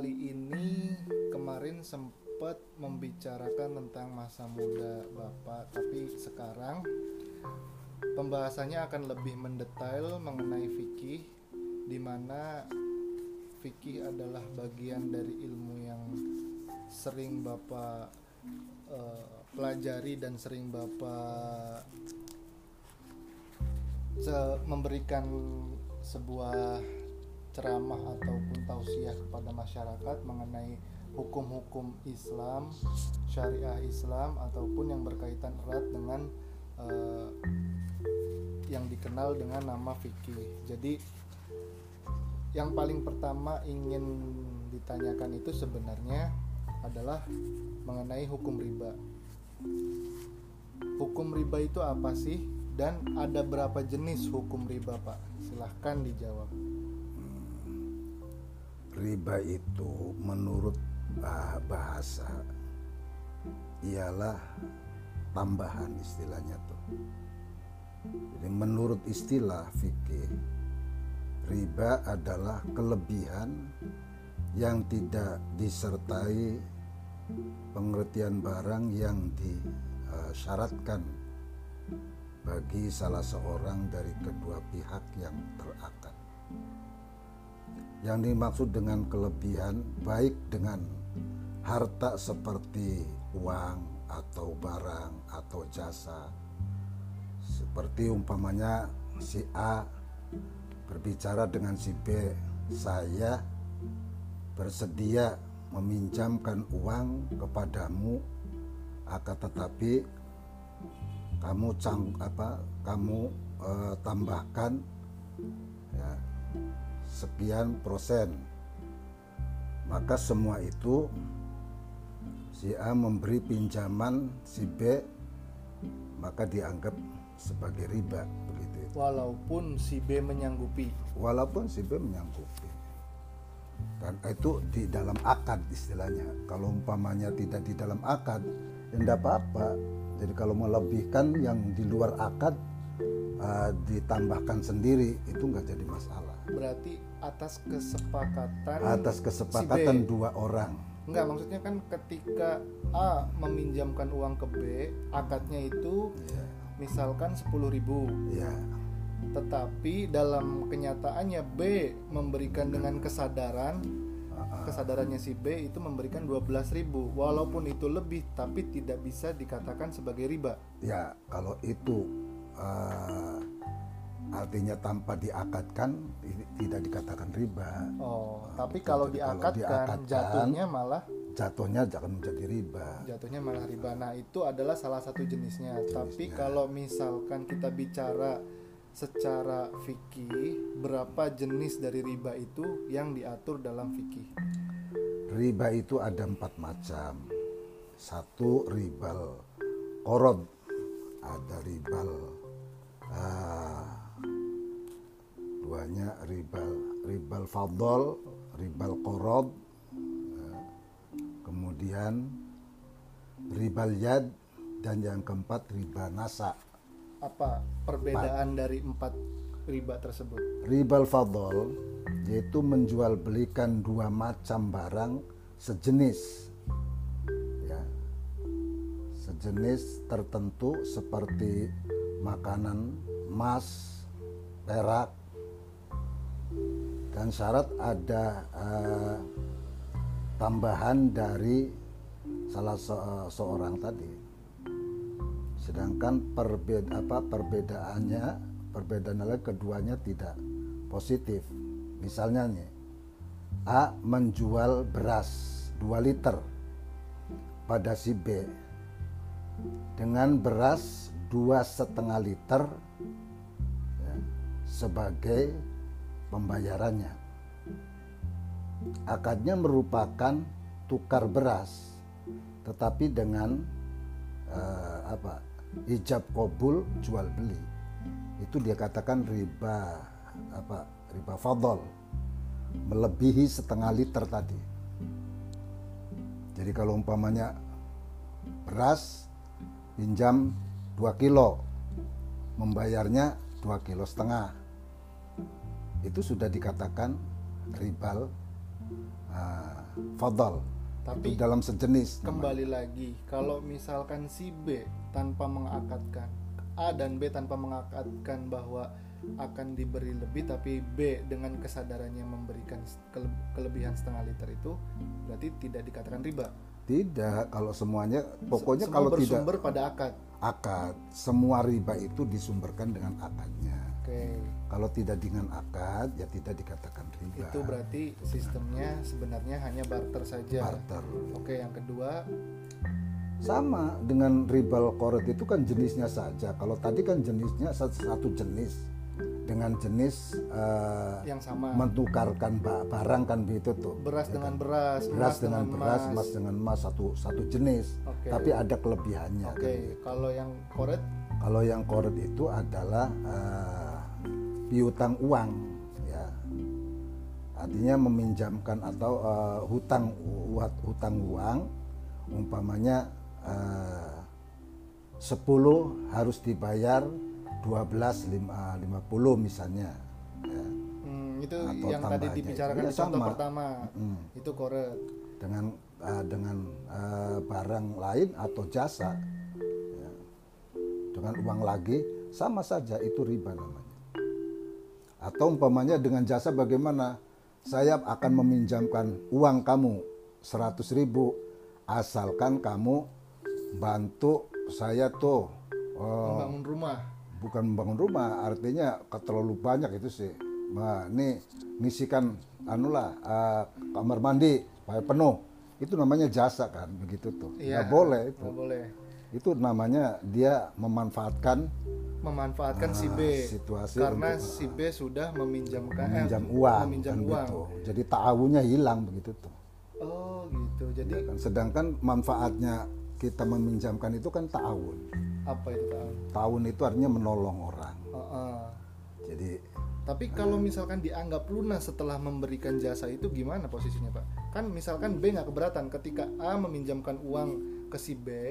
Kali ini kemarin sempat membicarakan tentang masa muda Bapak Tapi sekarang pembahasannya akan lebih mendetail mengenai fikih Di mana fikih adalah bagian dari ilmu yang sering Bapak eh, pelajari dan sering Bapak memberikan sebuah ceramah ataupun tausiah kepada masyarakat mengenai hukum-hukum Islam, syariah Islam ataupun yang berkaitan erat dengan eh, yang dikenal dengan nama fikih. Jadi yang paling pertama ingin ditanyakan itu sebenarnya adalah mengenai hukum riba. Hukum riba itu apa sih? Dan ada berapa jenis hukum riba, Pak? Silahkan dijawab. Riba itu menurut bah- bahasa ialah tambahan istilahnya tuh. Jadi menurut istilah fikih riba adalah kelebihan yang tidak disertai pengertian barang yang disyaratkan bagi salah seorang dari kedua pihak yang terakad. Yang dimaksud dengan kelebihan baik dengan harta seperti uang atau barang atau jasa. Seperti umpamanya si A berbicara dengan si B, saya bersedia meminjamkan uang kepadamu akan tetapi kamu cang apa kamu eh, tambahkan ya, sekian persen. Maka semua itu si A memberi pinjaman si B maka dianggap sebagai riba begitu itu. Walaupun si B menyanggupi. walaupun si B menyanggupi. Dan itu di dalam akad istilahnya. Kalau umpamanya tidak di dalam akad ya tidak apa-apa. Jadi kalau melebihkan yang di luar akad eh, ditambahkan sendiri itu nggak jadi masalah Berarti atas kesepakatan atas kesepakatan si B. dua orang. Enggak, maksudnya kan ketika A meminjamkan uang ke B, akadnya itu ya misalkan 10.000 ya tetapi dalam kenyataannya B memberikan dengan kesadaran kesadarannya si B itu memberikan 12.000 walaupun itu lebih tapi tidak bisa dikatakan sebagai riba. Ya kalau itu eh, artinya tanpa diakadkan ini tidak dikatakan riba. Oh Nah, tapi kalau Jadi kalau diakadkan, jatuhnya malah? jatuhnya jangan menjadi riba. Jatuhnya malah riba. Nah itu adalah salah satu jenisnya. Tapi kalau misalkan kita bicara secara fikih berapa jenis dari riba itu yang diatur dalam fikih? Riba itu ada empat macam. Satu ribal. Korob, ada ribal. Ah, duanya ribal ribal fadol, ribal korob, eh, kemudian ribal yad dan yang keempat riba nasa. apa perbedaan dari empat riba tersebut? Ribal fadol yaitu menjual belikan dua macam barang sejenis ya. Sejenis tertentu seperti makanan emas perak dan syarat ada eh, tambahan dari salah se- seorang tadi. Sedangkan perbeda apa perbedaannya perbedaan nilai keduanya tidak positif. Misalnya nih A menjual beras 2 liter pada si B. Dengan beras dua setengah liter ya, sebagai pembayarannya. Akadnya merupakan tukar beras tetapi dengan eh, apa ijab kabul jual beli. Itu dia katakan riba apa riba fadol melebihi setengah liter tadi. Jadi kalau umpamanya beras pinjam 2 kilo membayarnya dua kilo setengah itu sudah dikatakan ribal uh, fadl Tapi itu dalam sejenis kembali lagi kalau misalkan si B tanpa mengakatkan A dan B tanpa mengakatkan bahwa akan diberi lebih tapi B dengan kesadarannya memberikan kele- kelebihan setengah liter itu berarti tidak dikatakan riba. tidak kalau semuanya pokoknya Semua kalau tidak bersumber pada akad. akad semua riba itu disumberkan dengan akadnya Oke. Kalau tidak dengan akad ya tidak dikatakan riba. Itu berarti sistemnya sebenarnya hanya barter saja. barter. Oke, yang kedua. Sama dengan ribal koret itu kan jenisnya saja. Kalau tadi kan jenisnya satu, jenis. Dengan jenis eh, yang sama. mentukarkan ba- barang kan begitu tuh. Beras dengan beras, beras emas dengan beras emas. dengan emas satu satu jenis. Oke. tapi ada kelebihannya. Oke, kan gitu. kalau yang koret kalau yang koret itu adalah eh, piutang uang ya artinya meminjamkan atau eh, hutang hutang uang umpamanya eh, 10 harus dibayar 12 lima- 50 misalnya ya. hmm, itu Atau yang tadi dibicarakan di contoh sama. pertama. Hmm. Itu koret. dengan eh, dengan eh, barang lain atau jasa ya, dengan uang lagi sama saja itu riba namanya atau umpamanya dengan jasa bagaimana saya akan meminjamkan uang kamu 100 ribu asalkan kamu bantu saya tuh oh, Membangun rumah. bukan membangun rumah artinya terlalu banyak itu sih nah ini ngisikan anulah eh, kamar mandi supaya penuh itu namanya jasa kan begitu tuh Iya. nggak boleh itu Nggak boleh. Itu namanya dia memanfaatkan Memanfaatkan si B. Ah, situasi karena untuk, si B sudah meminjamkan eh, meminjam uang meminjam kan uang. gitu. jadi ta'awunnya hilang begitu tuh Oh, gitu. Jadi Kan sedangkan manfaatnya kita meminjamkan itu kan ta'awun apa itu tahu? ta'awun itu artinya menolong orang Heeh. jadi Tapi kalau misalkan dianggap lunas setelah memberikan jasa itu gimana posisinya pak? Kan misalkan B nggak keberatan ketika A meminjamkan uang ke si B,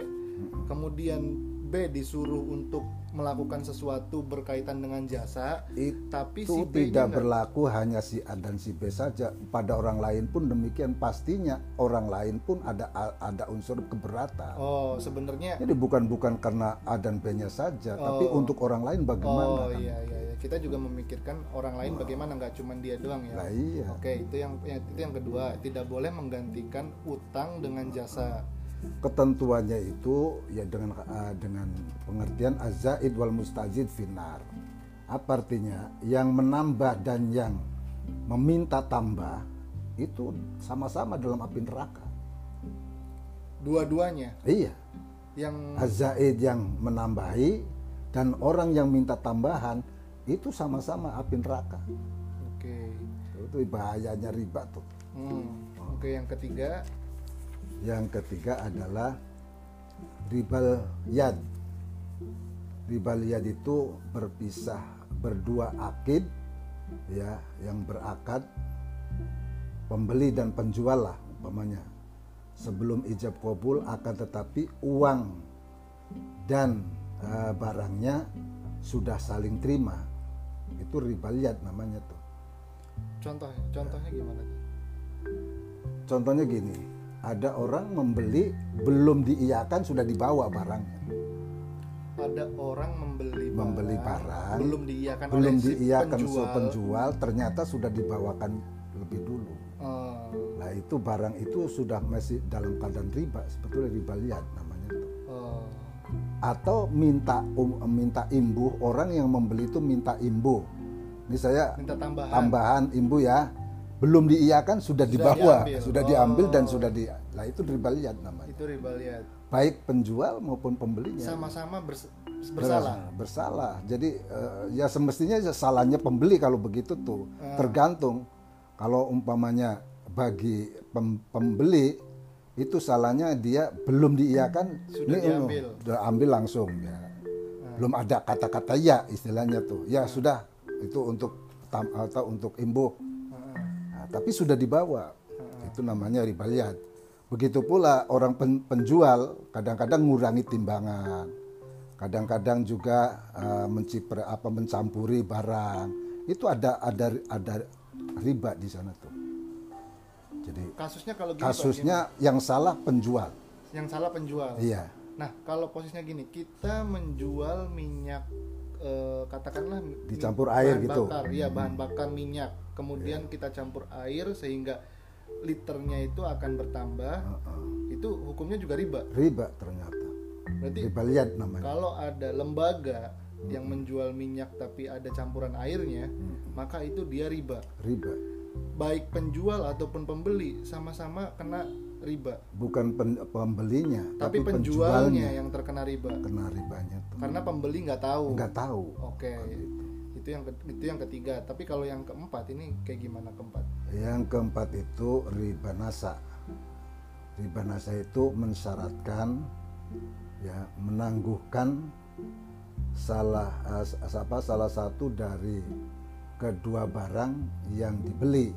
kemudian B disuruh untuk melakukan sesuatu berkaitan dengan jasa, itu tapi si B tidak berlaku hanya si A dan si B saja pada orang lain pun demikian pastinya orang lain pun ada ada unsur keberatan Oh sebenarnya jadi bukan bukan karena A dan B-nya saja tapi Oh. untuk orang lain bagaimana Oh iya iya iya. Kita juga memikirkan orang lain bagaimana nggak cuma dia doang ya. Lah iya Oke, itu yang ya, itu yang kedua, tidak boleh menggantikan utang dengan jasa. Ketentuannya itu ya dengan ah, dengan pengertian azaid wal mustajid finar apa artinya? Yang menambah dan yang meminta tambah itu sama-sama dalam api neraka. Dua-duanya? Iya. Yang Azaid yang menambahi dan orang yang minta tambahan itu sama-sama api neraka. oke. Itu bahayanya riba tuh. Hmm, Oke, yang ketiga Yang ketiga adalah ribal yad. Ribal yad itu berpisah berdua akid ya yang berakad pembeli dan penjual lah umpamanya. Sebelum ijab kabul akan tetapi uang dan eh, barangnya sudah saling terima. Itu ribal yad namanya tuh. contohnya, contohnya gimana? Contohnya gini, ada orang membeli belum diiakan sudah dibawa barangnya. Ada orang membeli barang, Membeli barang, belum diiakan Belum oleh si diiakan penjual. so penjual, ternyata sudah dibawakan lebih dulu. Oh, Nah itu barang itu sudah masih dalam keadaan riba, sebetulnya riba liat namanya tuh. oh, Atau minta um, minta imbuh orang yang membeli itu minta imbuh. Ini saya minta tambahan. tambahan imbuh ya, belum diiakan sudah, dibawa, diambil. sudah diambil dan Oh. sudah di. Nah itu riba liat namanya. Itu riba lihat. Baik penjual maupun pembelinya. Sama-sama bers- bersalah. bersalah jadi eh, ya semestinya salahnya pembeli kalau begitu tuh Ah. tergantung kalau umpamanya bagi pem- pembeli itu salahnya dia belum diiakan Sudah ini, diambil. oh, udah ambil langsung ya belum ada kata-kata ya istilahnya tuh ya sudah itu untuk tam- atau untuk imbuh Heeh. Nah, tapi sudah dibawa. Itu namanya riba liat begitu pula orang pen- penjual kadang-kadang ngurangi timbangan. Kadang-kadang juga uh, mencipre apa mencampuri barang. Itu ada ada ada riba di sana tuh. Jadi kasusnya kalau Pak, kasusnya yang salah penjual. Yang salah penjual. Iya. Nah kalau posisinya gini kita menjual minyak eh, katakanlah Dicampur bahan air gitu. bakar, iya bahan bakar minyak kemudian kita campur air sehingga liternya itu akan bertambah. Heeh. itu hukumnya juga riba. Riba ternyata. Berarti riba lihat namanya. kalau ada lembaga yang menjual minyak tapi ada campuran airnya maka itu dia riba. Riba. Baik penjual ataupun pembeli sama-sama kena riba. Bukan pen- pembelinya tapi, penjualnya yang terkena riba. Kena ribanya tuh. Karena pembeli nggak tahu. Nggak tahu. Oke itu yang itu yang ketiga tapi kalau yang keempat ini kayak gimana keempat Yang keempat itu riba nasa. Riba nasa itu mensyaratkan ya menangguhkan salah apa salah satu dari kedua barang yang dibeli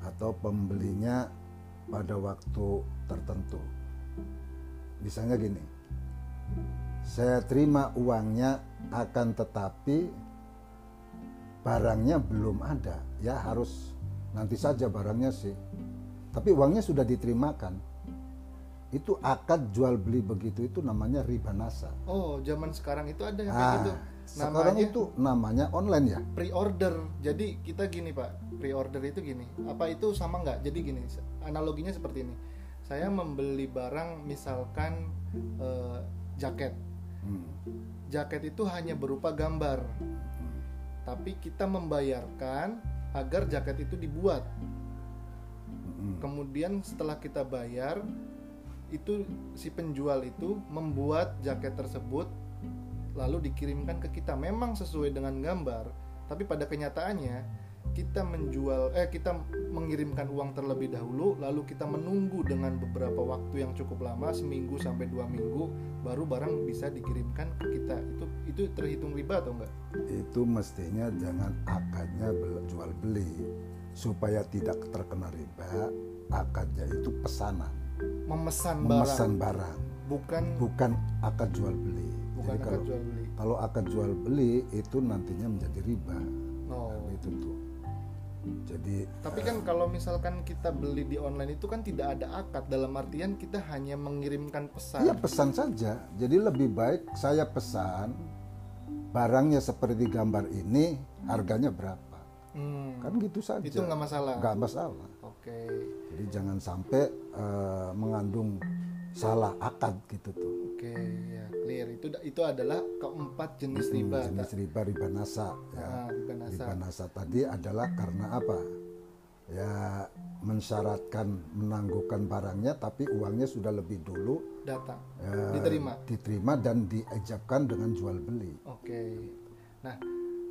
atau pembelinya pada waktu tertentu. Misalnya gini. Saya terima uangnya akan tetapi barangnya belum ada. Ya harus nanti saja barangnya sih. Tapi uangnya sudah diterimakan. Itu akad jual beli begitu itu namanya riba nasa. Oh zaman sekarang itu ada yang kayak ah gitu? sekarang namanya itu namanya online ya? Pre-order. Jadi kita gini pak. Pre-order itu gini. Apa itu sama nggak? Jadi gini analoginya seperti ini. Saya membeli barang misalkan eh, jaket. Hmm. jaket itu hanya berupa gambar tapi kita membayarkan agar jaket itu dibuat. Kemudian setelah kita bayar itu si penjual itu membuat jaket tersebut lalu dikirimkan ke kita. Memang sesuai dengan gambar tapi pada kenyataannya kita menjual eh kita mengirimkan uang terlebih dahulu lalu kita menunggu dengan beberapa waktu yang cukup lama seminggu sampai dua minggu baru barang bisa dikirimkan ke kita. Itu itu terhitung riba atau enggak? Itu mestinya jangan akadnya jual beli. Supaya tidak terkena riba akadnya itu pesanan. Memesan barang. Memesan barang. Bukan bukan akad jual beli. Bukan jadi akad kalau jual beli. kalau akad jual beli itu nantinya menjadi riba. Oh. Nah, itu tuh jadi Tapi kan kalau misalkan kita beli di online itu kan tidak ada akad dalam artian kita hanya mengirimkan pesan. Iya pesan saja. Jadi lebih baik saya pesan barangnya seperti gambar ini harganya berapa. Hmm, Kan gitu saja. itu nggak masalah. Nggak masalah. Oke. Jadi jangan sampai eh, mengandung salah akad gitu tuh. Oke, ya clear. Itu itu adalah keempat jenis riba. Hmm, Jenis riba riba nasa. Ya. Ah, riba nasa. Riba nasa tadi adalah karena apa? Ya mensyaratkan menangguhkan barangnya tapi uangnya sudah lebih dulu Datang. eh, Diterima. diterima dan diejabkan dengan jual beli. Oke. Nah,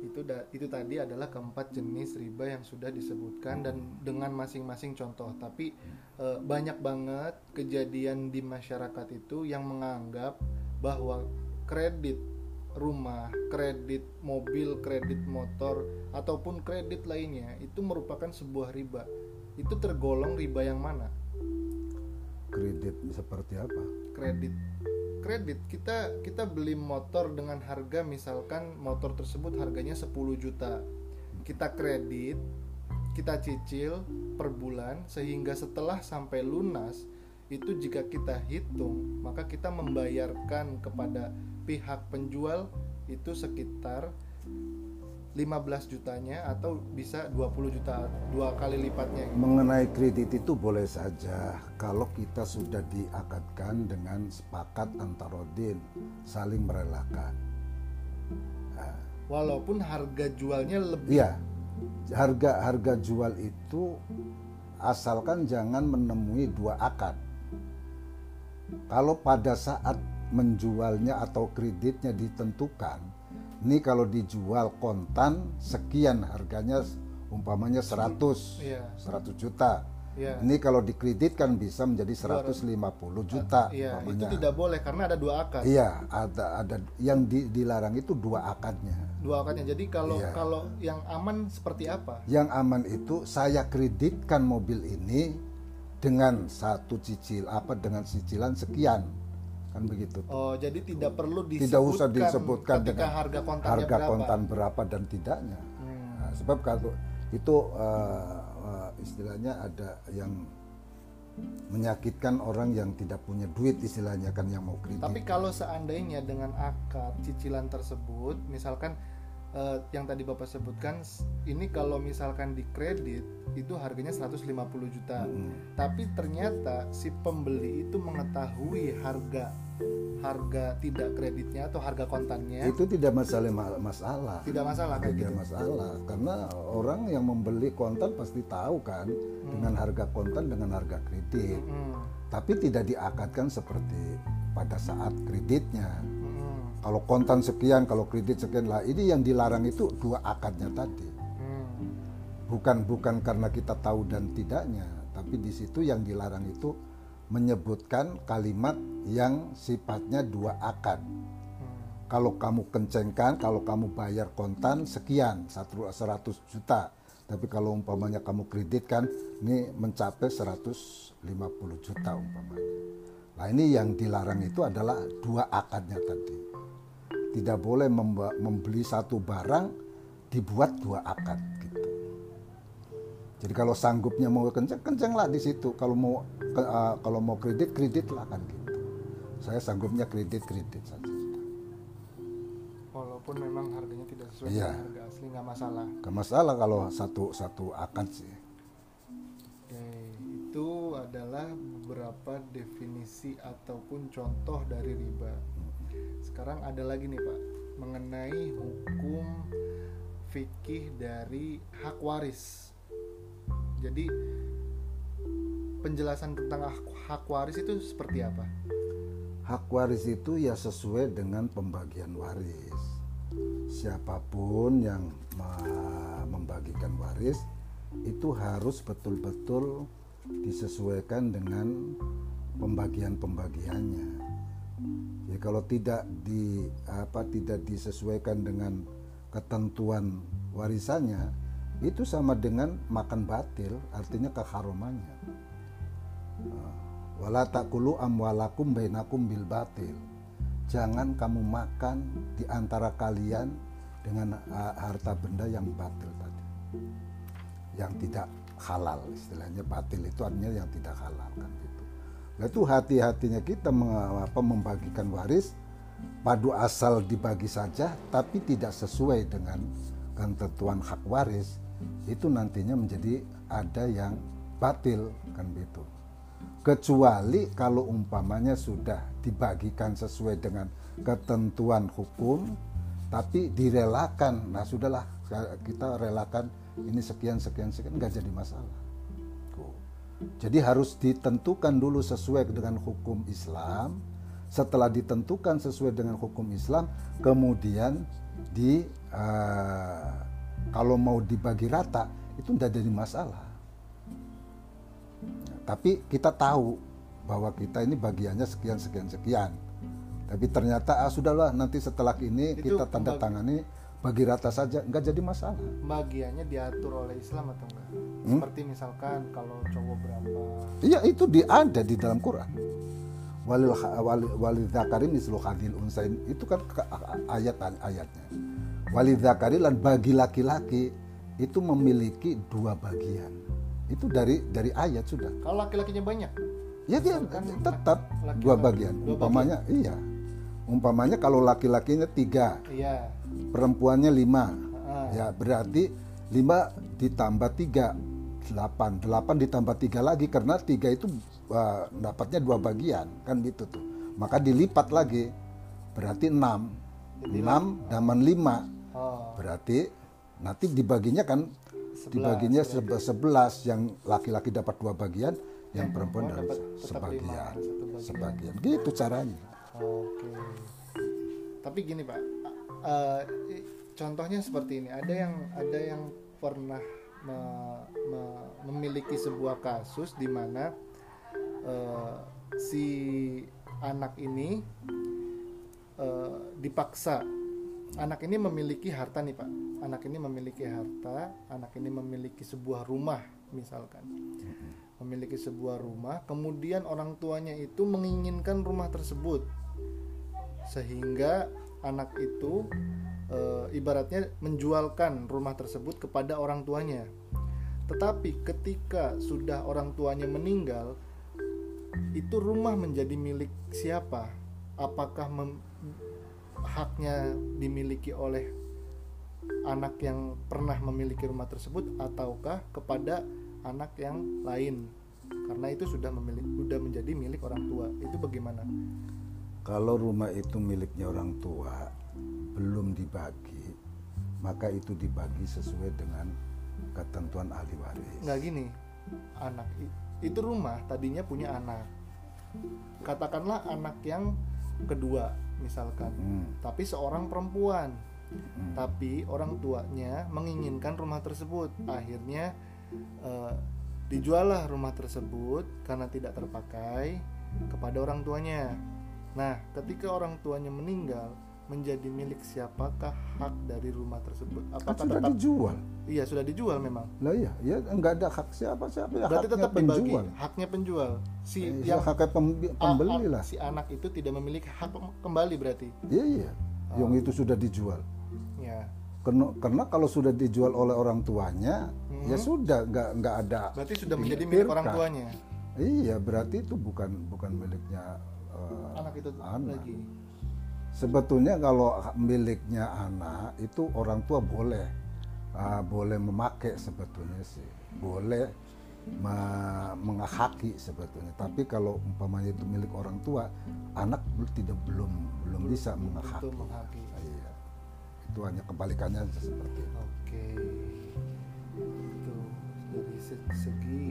itu da- itu tadi adalah keempat jenis riba yang sudah disebutkan dan dengan masing-masing contoh. Tapi eh, banyak banget kejadian di masyarakat itu yang menganggap bahwa kredit rumah, kredit mobil, kredit motor ataupun kredit lainnya itu merupakan sebuah riba. Itu tergolong riba yang mana? Kredit seperti apa? kredit kredit kita kita beli motor dengan harga misalkan motor tersebut harganya 10 juta kita kredit kita cicil per bulan sehingga setelah sampai lunas itu jika kita hitung maka kita membayarkan kepada pihak penjual itu sekitar 15 jutanya atau bisa 20 juta dua kali lipatnya gitu. Mengenai kredit itu boleh saja kalau kita sudah diakadkan dengan sepakat antarodin saling merelakan. walaupun harga jualnya lebih Iya, harga harga jual itu asalkan jangan menemui dua akad. Kalau pada saat menjualnya atau kreditnya ditentukan, ini kalau dijual kontan sekian harganya umpamanya 100 Iya. 100 juta. Iya. Ini kalau dikreditkan bisa menjadi 150 juta Iya, itu umpamanya. tidak boleh karena ada dua akad. Iya, ada ada yang di- dilarang itu dua akadnya. Dua akadnya. Jadi kalau Iya. kalau yang aman seperti apa? Yang aman itu saya kreditkan mobil ini dengan satu cicil apa dengan cicilan sekian. kan begitu tuh. Oh, jadi tidak perlu disebutkan tidak usah disebutkan dengan harga kontannya harga berapa. kontan berapa dan tidaknya Hmm. Nah, sebab kalau itu eh, eh, istilahnya ada yang menyakitkan orang yang tidak punya duit istilahnya kan yang mau kredit Tapi kalau seandainya dengan akad cicilan tersebut, misalkan eh, yang tadi Bapak sebutkan ini kalau misalkan di kredit itu harganya 150 juta. Mm. Tapi ternyata si pembeli itu mengetahui harga harga tidak kreditnya atau harga kontannya. Itu tidak masalah masalah. Tidak masalah kayak tidak gitu. masalah. Karena orang yang membeli kontan pasti tahu kan dengan harga kontan dengan harga kredit. Mm, tapi tidak diakatkan seperti pada saat kreditnya kalau kontan sekian kalau kredit sekian lah ini yang dilarang itu dua akadnya tadi. Mm. bukan bukan karena kita tahu dan tidaknya tapi di situ yang dilarang itu menyebutkan kalimat yang sifatnya dua akad. Hmm. kalau kamu kencengkan kalau kamu bayar kontan sekian satu 100 juta. Tapi kalau umpamanya kamu kredit kan ini mencapai 150 juta umpamanya. Nah ini yang dilarang itu adalah dua akadnya tadi tidak boleh membeli satu barang dibuat dua akad gitu jadi kalau sanggupnya mau kenceng kencenglah di situ kalau mau ke- uh, kalau mau kredit kredit lah kan gitu saya sanggupnya kredit kredit saja Walaupun memang harganya tidak sesuai Iya. dengan harga asli nggak masalah. Gak masalah kalau satu satu akad sih. Oke, itu adalah beberapa definisi ataupun contoh dari riba. Sekarang ada lagi nih Pak, mengenai hukum fikih dari hak waris. Jadi penjelasan tentang hak, waris itu seperti apa? Hak waris itu ya sesuai dengan pembagian waris. Siapa pun yang membagikan waris itu harus betul-betul disesuaikan dengan pembagian-pembagiannya. Jadi kalau tidak di apa tidak disesuaikan dengan ketentuan warisannya itu sama dengan makan batil, artinya keharumannya. Wala takulu amwalakum bainakum bil batil. Jangan kamu makan di antara kalian dengan uh, harta benda yang batil tadi. Yang tidak halal istilahnya batil itu artinya yang tidak halal kan gitu. Nah, itu hati-hatinya kita apa, membagikan waris padu asal dibagi saja tapi tidak sesuai dengan ketentuan hak waris itu nantinya menjadi ada yang batil kan gitu kecuali kalau umpamanya sudah dibagikan sesuai dengan ketentuan hukum tapi direlakan nah sudahlah kita relakan ini sekian sekian sekian nggak jadi masalah. Jadi harus ditentukan dulu sesuai dengan hukum Islam. Setelah ditentukan sesuai dengan hukum Islam kemudian di eh, kalau mau dibagi rata itu tidak jadi masalah. Tapi kita tahu bahwa kita ini bagiannya sekian sekian sekian. Tapi ternyata ah sudahlah nanti setelah ini Itu kita tanda tangani bagi rata saja nggak jadi masalah Bagiannya diatur oleh Islam atau enggak? Hmm? Seperti misalkan kalau cowok berapa? iya itu di ada di dalam Quran walil wali, wali zakari mislu hadil unsain itu kan ayat ayatnya wali zakari dan bagi laki-laki itu memiliki dua bagian itu dari dari ayat sudah Kalau laki-lakinya banyak, Ya dia tetap laki- dua bagian. dua Umpamanya iya. Umpamanya kalau laki-lakinya tiga, iya. perempuannya lima, Ah, ya berarti lima ditambah tiga, delapan, delapan ditambah tiga lagi karena tiga itu uh, dapatnya dua bagian kan gitu tuh. Maka dilipat lagi, berarti enam, enam daman lima, Oh, berarti nanti dibaginya kan dibaginya sebe- sebelas. Yang laki-laki dapat dua bagian yang perempuan dapat sebagian. sebagian. Gitu caranya Oke. Tapi gini Pak, i- contohnya seperti ini. Ada yang ada yang pernah me- me- memiliki sebuah kasus di mana eh, si anak ini eh, dipaksa. Anak ini memiliki harta nih Pak. Anak ini memiliki harta. Anak ini memiliki sebuah rumah misalkan. Memiliki sebuah rumah. Kemudian orang tuanya itu menginginkan rumah tersebut sehingga anak itu e, ibaratnya menjualkan rumah tersebut kepada orang tuanya. Tetapi ketika sudah orang tuanya meninggal, itu rumah menjadi milik siapa? Apakah mem, haknya dimiliki oleh anak yang pernah memiliki rumah tersebut ataukah kepada anak yang lain? Karena itu sudah memiliki sudah menjadi milik orang tua. Itu bagaimana? Kalau rumah itu miliknya orang tua, belum dibagi, maka itu dibagi sesuai dengan ketentuan ahli waris. Nggak gini, anak itu rumah tadinya punya anak. Katakanlah anak yang kedua misalkan, hmm. tapi seorang perempuan. Hmm. Tapi orang tuanya menginginkan rumah tersebut. Akhirnya uh, dijuallah rumah tersebut karena tidak terpakai kepada orang tuanya Nah, ketika orang tuanya meninggal, menjadi milik siapakah hak dari rumah tersebut? Apakah kan sudah tetap dijual? Iya, sudah dijual memang. Lah iya, ya enggak ada hak siapa siapa ya Berarti tetap penjual. Dibagi, haknya penjual. Si eh, yang haknya pembeli lah. Si anak itu tidak memiliki hak kembali berarti. Iya, iya. Oh. Yang itu sudah dijual. Ya. Karena, karena kalau sudah dijual oleh orang tuanya, hmm. ya sudah nggak nggak ada. Berarti sudah menjadi milik orang tuanya. Iya, berarti itu bukan bukan miliknya uh, anak itu anak. lagi. Sebetulnya kalau miliknya anak itu orang tua boleh uh, boleh memakai sebetulnya sih, boleh me menghaki sebetulnya. Tapi kalau umpamanya itu milik orang tua, anak tidak belum belum bisa menghaki. menghaki. Iya. Itu hanya kebalikannya seperti itu. Oke. Itu dari segi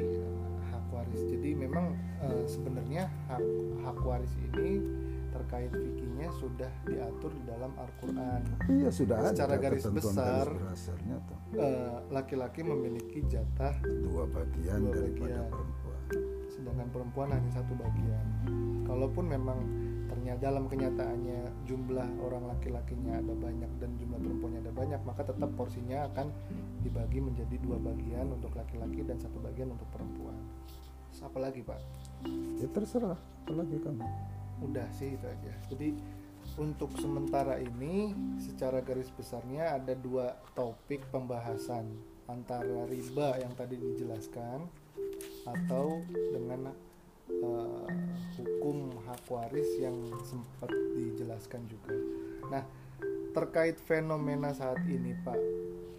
waris. Jadi memang uh, sebenarnya hak hak waris ini terkait fikihnya sudah diatur di dalam Al-Qur'an. Iya, sudah ada. Secara garis besar eh, laki-laki uh, memiliki jatah dua bagian dua daripada bagian. perempuan. Sedangkan perempuan hanya satu bagian. Kalaupun memang ternyata dalam kenyataannya jumlah orang laki-lakinya ada banyak dan jumlah perempuannya ada banyak, maka tetap porsinya akan dibagi menjadi dua bagian untuk laki-laki dan satu bagian untuk perempuan apa lagi pak? Ya terserah. Apa lagi kamu udah sih itu aja. Jadi untuk sementara ini secara garis besarnya ada dua topik pembahasan antara riba yang tadi dijelaskan atau dengan uh, hukum hak waris yang sempat dijelaskan juga. Nah, terkait fenomena saat ini, Pak,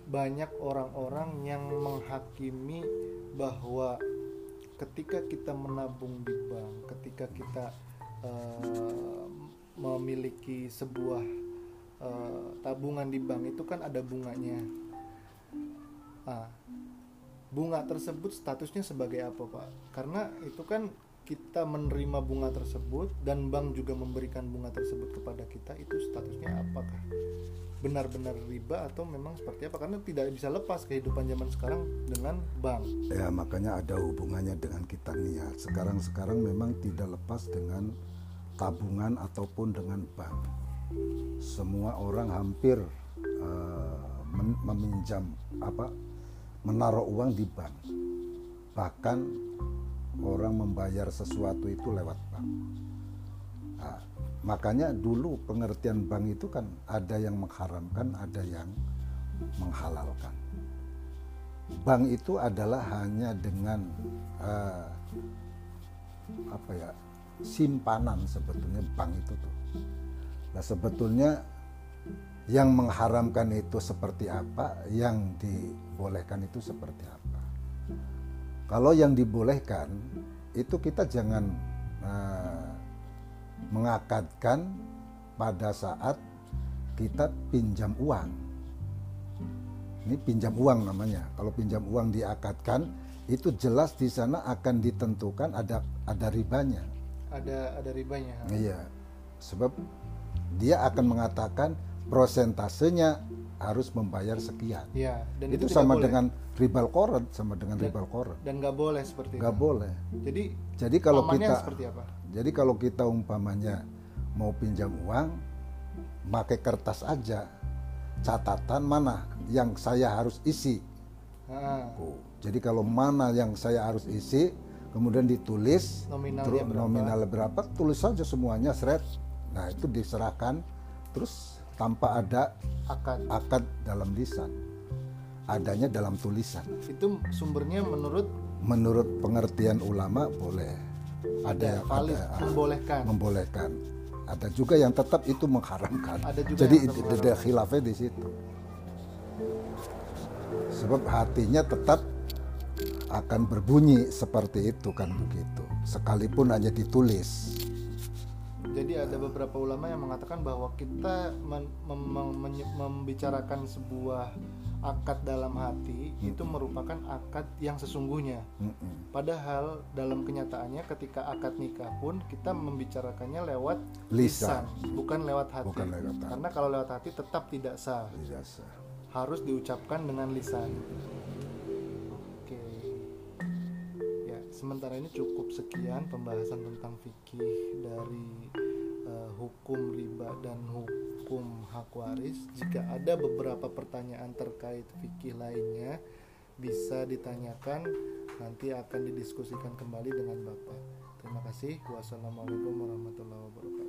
banyak orang-orang yang menghakimi bahwa ketika kita menabung di bank, ketika kita uh, memiliki sebuah uh, tabungan di bank itu kan ada bunganya. Nah, bunga tersebut statusnya sebagai apa, Pak? Karena itu kan kita menerima bunga tersebut dan bank juga memberikan bunga tersebut kepada kita itu statusnya apakah benar-benar riba atau memang seperti apa? Karena tidak bisa lepas kehidupan zaman sekarang dengan bank. Ya makanya ada hubungannya dengan kita niat sekarang sekarang memang tidak lepas dengan tabungan ataupun dengan bank. Semua orang hampir uh, meminjam apa menaruh uang di bank. Bahkan orang membayar sesuatu itu lewat bank. Nah, makanya dulu pengertian bank itu kan ada yang mengharamkan ada yang menghalalkan. Bank itu adalah hanya dengan uh, apa ya simpanan sebetulnya bank itu tuh. Nah sebetulnya yang mengharamkan itu seperti apa yang dibolehkan itu seperti apa kalau yang dibolehkan itu kita jangan uh, mengakadkan pada saat kita pinjam uang. Ini pinjam uang namanya. Kalau pinjam uang diakadkan, itu jelas di sana akan ditentukan ada ada ribanya. Ada ada ribanya. Iya. Sebab dia akan mengatakan prosentasenya harus membayar sekian. Ya, dan itu, itu sama boleh. dengan ribal koret, sama dengan dan, ribal koret. Dan nggak boleh seperti gak itu. Nggak boleh. Jadi jadi kalau kita seperti apa? Jadi kalau kita umpamanya mau pinjam uang, pakai kertas aja, catatan mana yang saya harus isi. Oh, jadi kalau mana yang saya harus isi, kemudian ditulis nominalnya berapa? nominal berapa, tulis saja semuanya, seret Nah itu diserahkan terus tanpa ada akad akad dalam lisan, adanya dalam tulisan. itu sumbernya menurut Menurut pengertian ulama boleh ada ya, yang valid ada, ah, membolehkan membolehkan. Ada juga yang tetap itu mengharamkan. Ada juga Jadi ada khilafnya di situ. Sebab hatinya tetap akan berbunyi seperti itu kan begitu. Sekalipun hanya ditulis. Jadi ada beberapa ulama yang mengatakan bahwa kita men- mem- mem- membicarakan sebuah akad dalam hati itu merupakan akad yang sesungguhnya. Mm-mm. Padahal dalam kenyataannya ketika akad nikah pun kita membicarakannya lewat Lisan. bukan lewat hati. Bukan lewat hati. Karena kalau lewat hati tetap tidak sah, Tidak sah. harus diucapkan dengan lisan. Sementara ini cukup sekian pembahasan tentang fikih dari eh, hukum riba dan hukum hak waris. Jika ada beberapa pertanyaan terkait fikih lainnya, bisa ditanyakan nanti akan didiskusikan kembali dengan Bapak. Terima kasih. Wassalamualaikum warahmatullahi wabarakatuh.